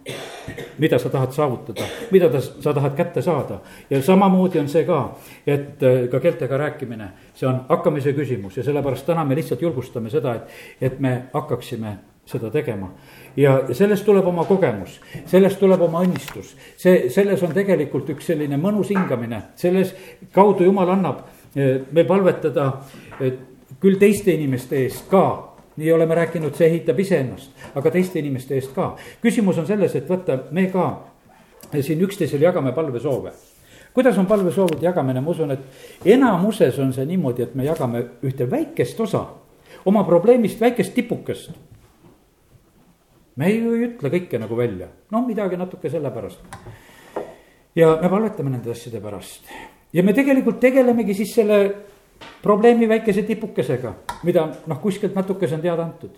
mida sa tahad saavutada, mida ta, sa tahad kätte saada ja samamoodi on see ka, et äh, ka keeltega rääkimine, see on hakkamise küsimus ja sellepärast täna me lihtsalt julgustame seda, et, et me hakkaksime seda tegema. ja sellest tuleb oma kogemus, sellest tuleb oma õnnistus, see, selles on tegelikult üks selline mõnus hingamine, selles kaudu jumal annab äh, meil palvetada küll teiste inimeste eest ka nii oleme rääkinud, see ehitab iseennast, aga teiste inimeste eest ka. küsimus on selles, et vaata, me ka siin üksteisele jagame palvesoove. kuidas on palvesoovide jagamine, ma usun, et enamuses on see niimoodi, et me jagame ühte väikest osa oma probleemist, väikest tipukest. me ju ei ütle kõike nagu välja, no midagi natuke sellepärast. ja me palvetame nende asjade pärast ja me tegelikult tegelemegi siis selle probleemi väikese tipukesega, mida noh, kuskilt natukese on teada antud.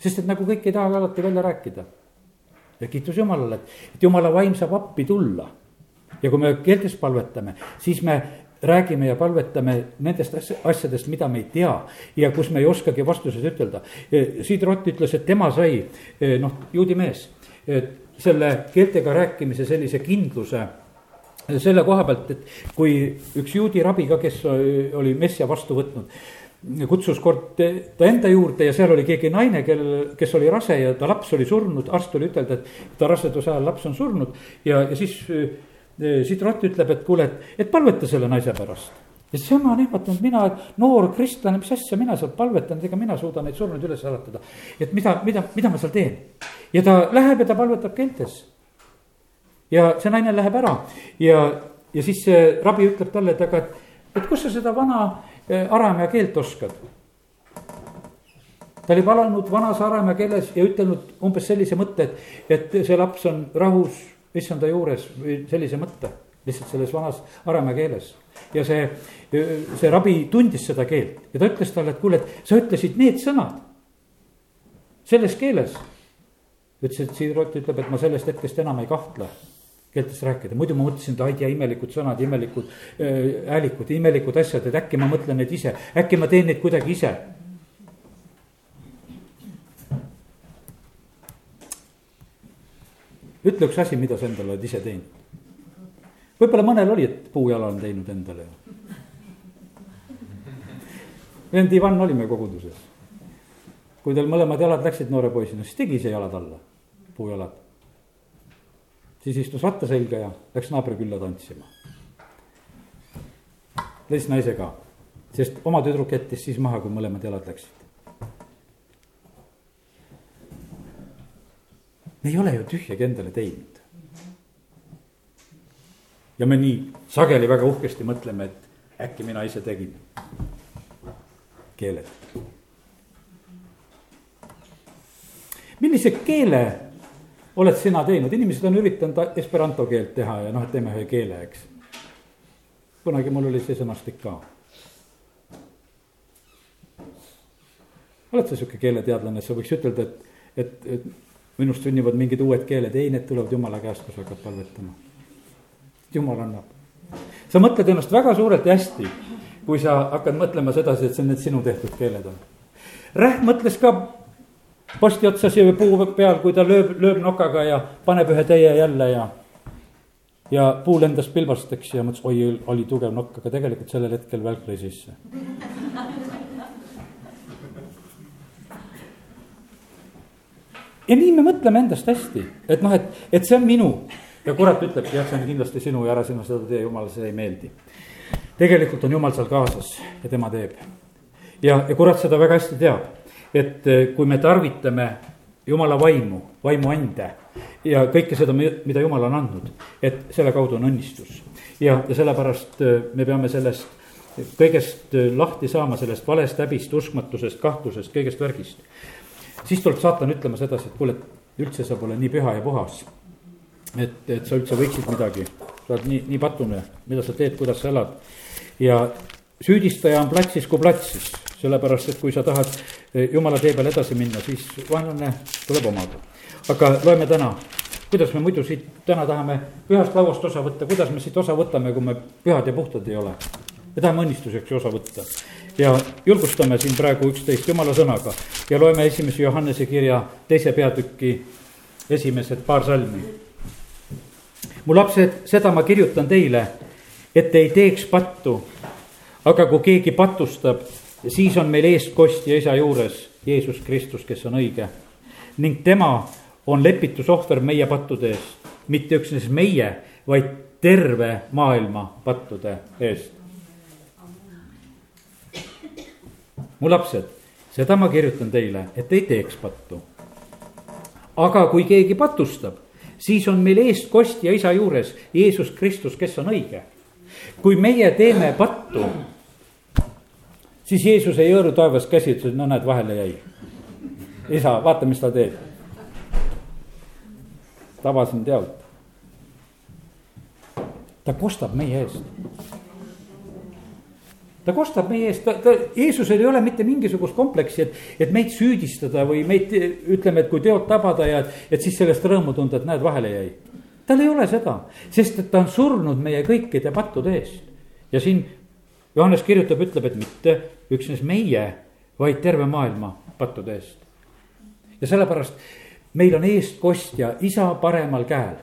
sest et nagu kõik ei taha alati välja rääkida. ja kiitus Jumalale, et, et Jumala vaim saab appi tulla. ja kui me keeltes palvetame, siis me räägime ja palvetame nendest asjadest, mida me ei tea ja kus me ei oskagi vastuseid ütelda. Siid Rott ütles, et tema sai noh, juudi mees selle keeltega rääkimise sellise kindluse selle koha pealt, et kui üks juudi rabi ka, kes oli messia vastu võtnud kutsus kord ta enda juurde ja seal oli keegi naine, kel, kes oli rase ja ta laps oli surnud, arst tuli ütelda, et ta raseduse ajal laps on surnud. ja, ja siis eh, siit Rott ütleb, et kuule, et, et palveta selle naise pärast. ja siis ema on ehmatanud, mina, noor kristlane, mis asja mina seal palvetan, ega mina suudan neid surnuid üles äratada. et mida, mida, mida ma seal teen. ja ta läheb ja ta palvetab keeltes ja see naine läheb ära ja, ja siis see rabi ütleb talle, et aga, et, et kus sa seda vana eh, aramäe keelt oskad. ta oli palanud vanas aramäe keeles ja ütelnud umbes sellise mõtte, et, et see laps on rahus issanda juures sellise mõtte lihtsalt selles vanas aramäe keeles. ja see, see rabi tundis seda keelt ja ta ütles talle, et kuule, et sa ütlesid need sõnad selles keeles. ütles, et Siirot ütleb, et ma sellest hetkest enam ei kahtle keeltes rääkida, muidu ma mõtlesin, et ai tea, imelikud sõnad, imelikud äh, häälikud, imelikud asjad, et äkki ma mõtlen neid ise, äkki ma teen neid kuidagi ise. ütle üks asi, mida sa endale oled ise teinud. võib-olla mõnel oli, et puujala on teinud endale. vend Ivan olime koguduses. kui tal mõlemad jalad läksid noore poisina, siis tegi ise jalad alla, puujalad siis istus ratta selga ja läks naabrikülla tantsima. leidis naise ka, sest oma tüdruk jättis siis maha, kui mõlemad jalad läksid. me ei ole ju tühjagi endale teinud. ja me nii sageli väga uhkesti mõtleme, et äkki mina ise tegin. keeled. millise keele oled sina teinud, inimesed on üritanud esperanto keelt teha ja noh, et teeme ühe keele, eks. kunagi mul oli see sõnastik ka. oled sa sihuke keeleteadlane, sa võiks ütelda, et, et, et minust sünnivad mingid uued keeled, ei, need tulevad jumala käest, kui sa hakkad palvetama. jumal annab. sa mõtled ennast väga suurelt ja hästi, kui sa hakkad mõtlema sedasi, et see on need sinu tehtud keeled on. Rähm mõtles ka posti otsas ja puu peal, kui ta lööb, lööb nokaga ja paneb ühe täie jälle ja. ja puu lendas pilbasteks ja mõtles, oi, oli tugev nokk, aga tegelikult sellel hetkel välk lõi sisse. ja nii me mõtleme endast hästi, et noh, et, et see on minu ja kurat ütleb, jah, see on kindlasti sinu ja ära sina seda tee, jumal, see ei meeldi tegelikult on jumal seal kaasas ja tema teeb. ja, ja kurat seda väga hästi teab, et eh, kui me tarvitame jumala vaimu, vaimuande ja kõike seda, mida jumal on andnud, et selle kaudu on õnnistus. ja, ja sellepärast eh, me peame sellest kõigest eh, lahti saama, sellest valest häbist, uskmatusest, kahtlusest, kõigest värgist. siis tuleb saatan ütlema sedasi, et kuule, üldse sa pole nii püha ja puhas. et, et sa üldse võiksid midagi, sa oled nii, nii patune, mida sa teed, kuidas sa elad ja süüdistaja on platsis kui platsis, sellepärast et kui sa tahad eh, jumala tee peal edasi minna, siis vaenlane tuleb omaga. aga loeme täna, kuidas me muidu siit täna tahame pühast lauast osa võtta, kuidas me siit osa võtame, kui me pühad ja puhtad ei ole. me tahame õnnistuseks ju osa võtta ja julgustame siin praegu üksteist jumala sõnaga ja loeme esimese Johannese kirja teise peatüki esimesed paar salmi. mu lapsed, seda ma kirjutan teile et ei teeks pattu. Aga kui keegi patustab, siis on meil eestkostja isa juures Jeesus Kristus, kes on õige. ning tema on lepitusohver meie pattude eest, mitte üksnes meie, vaid terve maailma pattude eest. mu lapsed, seda ma kirjutan teile, et ei teeks pattu. aga kui keegi patustab, siis on meil eestkostja isa juures Jeesus Kristus, kes on õige kui meie teeme pattu, siis Jeesus ei hõõru taevas käsi, ütles, et no näed, vahele jäi. isa, vaata, mis ta teeb. tabasin tealt. ta kostab meie eest. ta kostab meie eest, ta, ta, Jeesusel ei ole mitte mingisugust kompleksi, et, et meid süüdistada või meid ütleme, et kui teod tabada ja et, et siis sellest rõõmu tunda, et näed, vahele jäi tal ei ole seda, sest et ta on surnud meie kõikide pattude eest. ja siin Johannes kirjutab, ütleb, et mitte üksnes meie, vaid terve maailma pattude eest. ja sellepärast meil on eestkostja isa paremal käel,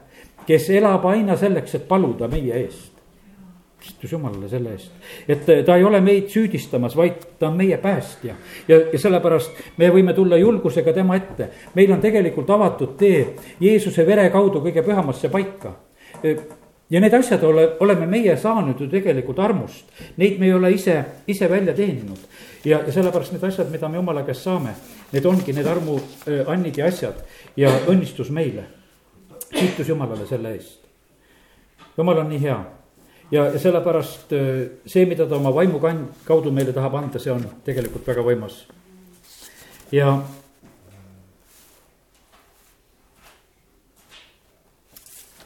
kes elab aina selleks, et paluda meie eest kiitus Jumalale selle eest, et ta ei ole meid süüdistamas, vaid ta on meie päästja. ja, ja sellepärast me võime tulla julgusega tema ette. meil on tegelikult avatud tee Jeesuse vere kaudu kõige pühamasse paika. ja need asjad ole, oleme meie saanud ju tegelikult armust, neid me ei ole ise, ise välja teeninud. ja, ja sellepärast need asjad, mida me Jumala käest saame, need ongi need armuannid ja asjad ja õnnistus meile. kiitus Jumalale selle eest. Jumal on nii hea ja, ja sellepärast äh, see, mida ta oma vaimu kand-, kaudu meile tahab anda, see on tegelikult väga võimas. ja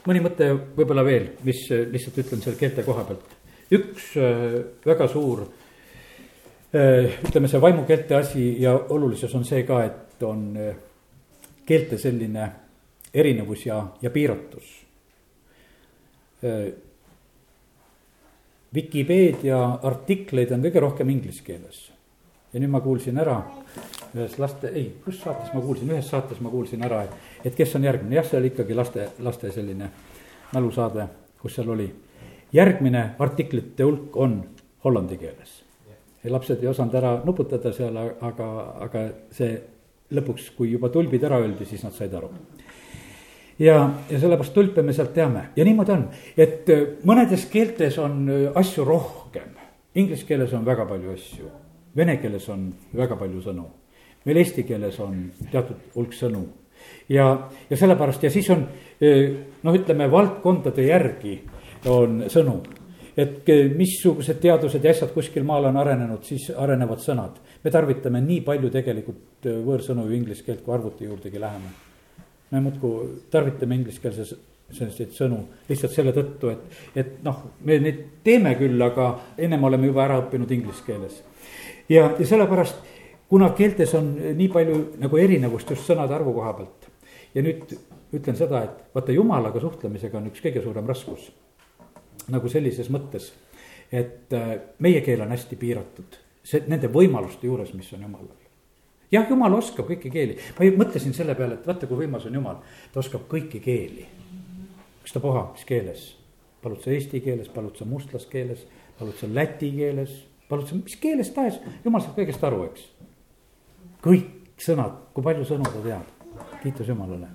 mõni mõte võib-olla veel, mis äh, lihtsalt ütlen selle keelte koha pealt. üks äh, väga suur, ütleme, see vaimukeelte asi ja olulisus on see ka, et on keelte selline erinevus ja, ja piiratus Vikipeedia artikleid on kõige rohkem inglise keeles. ja nüüd ma kuulsin ära ühes laste, ei, kus saates ma kuulsin, ühes saates ma kuulsin ära, et, et kes on järgmine, jah, see oli ikkagi laste, laste selline mälusaade, kus seal oli. järgmine artiklite hulk on hollandi keeles. lapsed ei osanud ära nuputada seal, aga, aga see lõpuks, kui juba tulbid ära öeldi, siis nad said aru ja, ja sellepärast tulpe me sealt teame ja niimoodi on, et äh, mõnedes keeltes on äh, asju rohkem. Inglise keeles on väga palju asju, vene keeles on väga palju sõnu, meil eesti keeles on teatud hulk sõnu. ja, ja sellepärast ja siis on äh, noh, ütleme valdkondade järgi on sõnu et missugused teadused ja asjad kuskil maal on arenenud, siis arenevad sõnad. me tarvitame nii palju tegelikult võõrsõnu ju inglise keelt, kui arvuti juurdegi läheme me muudkui tarvitame ingliskeelses selliseid sõnu lihtsalt selle tõttu, et, et noh, me neid teeme küll, aga ennem oleme juba ära õppinud inglise keeles. ja, ja sellepärast, kuna keeltes on nii palju nagu erinevust just sõnade arvu koha pealt. ja nüüd ütlen seda, et vaata jumalaga suhtlemisega on üks kõige suurem raskus. nagu sellises mõttes, et äh, meie keel on hästi piiratud, see nende võimaluste juures, mis on jumalal jah, jumal oskab kõiki keeli, ma mõtlesin selle peale, et vaata, kui võimas on jumal, ta oskab kõiki keeli. ükstapuha, mis keeles, palud sa eesti keeles, palud sa mustlaskeeles, palud sa läti keeles, palud sa mis keeles tahes, jumal saab kõigest aru, eks. kõik sõnad, kui palju sõnu ta teab, kiitus Jumalale.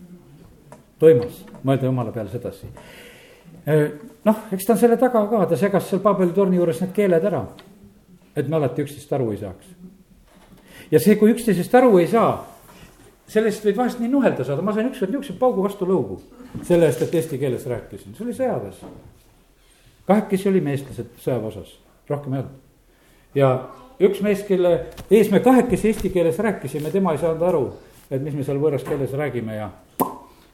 toimus, mõelda Jumala peale sedasi noh, eks ta on selle taga ka, ta segas seal Paabeli torni juures need keeled ära. et me alati üksteist aru ei saaks. Ja see, kui üksteisest aru ei saa, sellest võib vahest nii nuhelda saada, ma sain ükskord niisuguse paugu vastu lõugu. selle eest, et eesti keeles rääkisin, see oli sõjaväes. kahekesi olime eestlased sõjaväeosas, rohkem ei olnud. ja üks mees, kelle ees me kahekesi eesti keeles rääkisime, tema ei saanud aru, et mis me seal võõras keeles räägime ja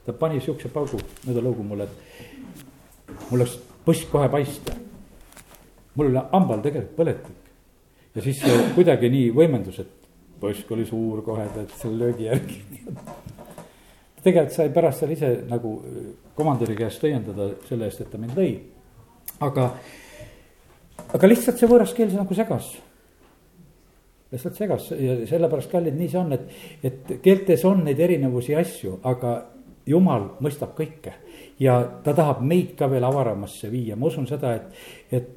ta pani siukse paugu mööda lõugu mulle, et mul läks põsk kohe paista. mul oli hambal tegelikult põletik ja siis kuidagi nii võimendus, et põsk oli suur kohe, tead selle löögi järgi tegelikult sai pärast seal ise nagu komandöri käest õiendada selle eest, et ta mind lõi. aga, aga lihtsalt see võõras keel nagu segas lihtsalt segas ja sellepärast, kallid, nii see on, et, et keeltes on neid erinevusi asju, aga jumal mõistab kõike. ja ta tahab meid ka veel avaramasse viia, ma usun seda, et, et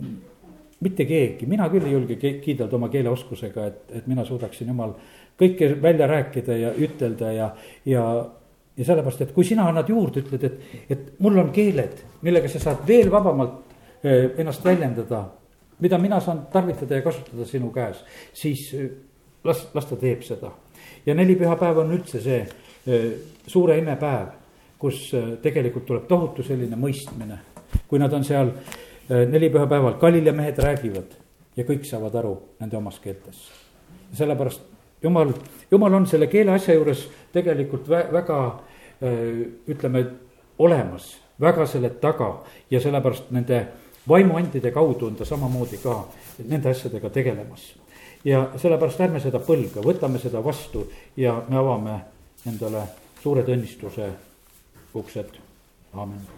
mitte keegi, mina küll ei julge kiidelda oma keeleoskusega, et, et mina suudaksin jumal kõike välja rääkida ja ütelda ja, ja ja sellepärast, et kui sina annad juurde, ütled, et, et mul on keeled, millega sa saad veel vabamalt eh, ennast väljendada mida mina saan tarvitada ja kasutada sinu käes, siis äh, las, las ta teeb seda. ja nelipühapäev on üldse see äh, suure imepäev, kus tegelikult tuleb tohutu selline mõistmine. kui nad on seal nelipühapäeval, Galilea mehed räägivad ja kõik saavad aru nende omas keeltes. sellepärast jumal, jumal on selle keele asja juures tegelikult vä väga ütleme olemas, väga selle taga ja sellepärast nende vaimuandide kaudu on ta samamoodi ka nende asjadega tegelemas. ja sellepärast ärme seda põlga, võtame seda vastu ja me avame endale suured õnnistuse uksed, aamen.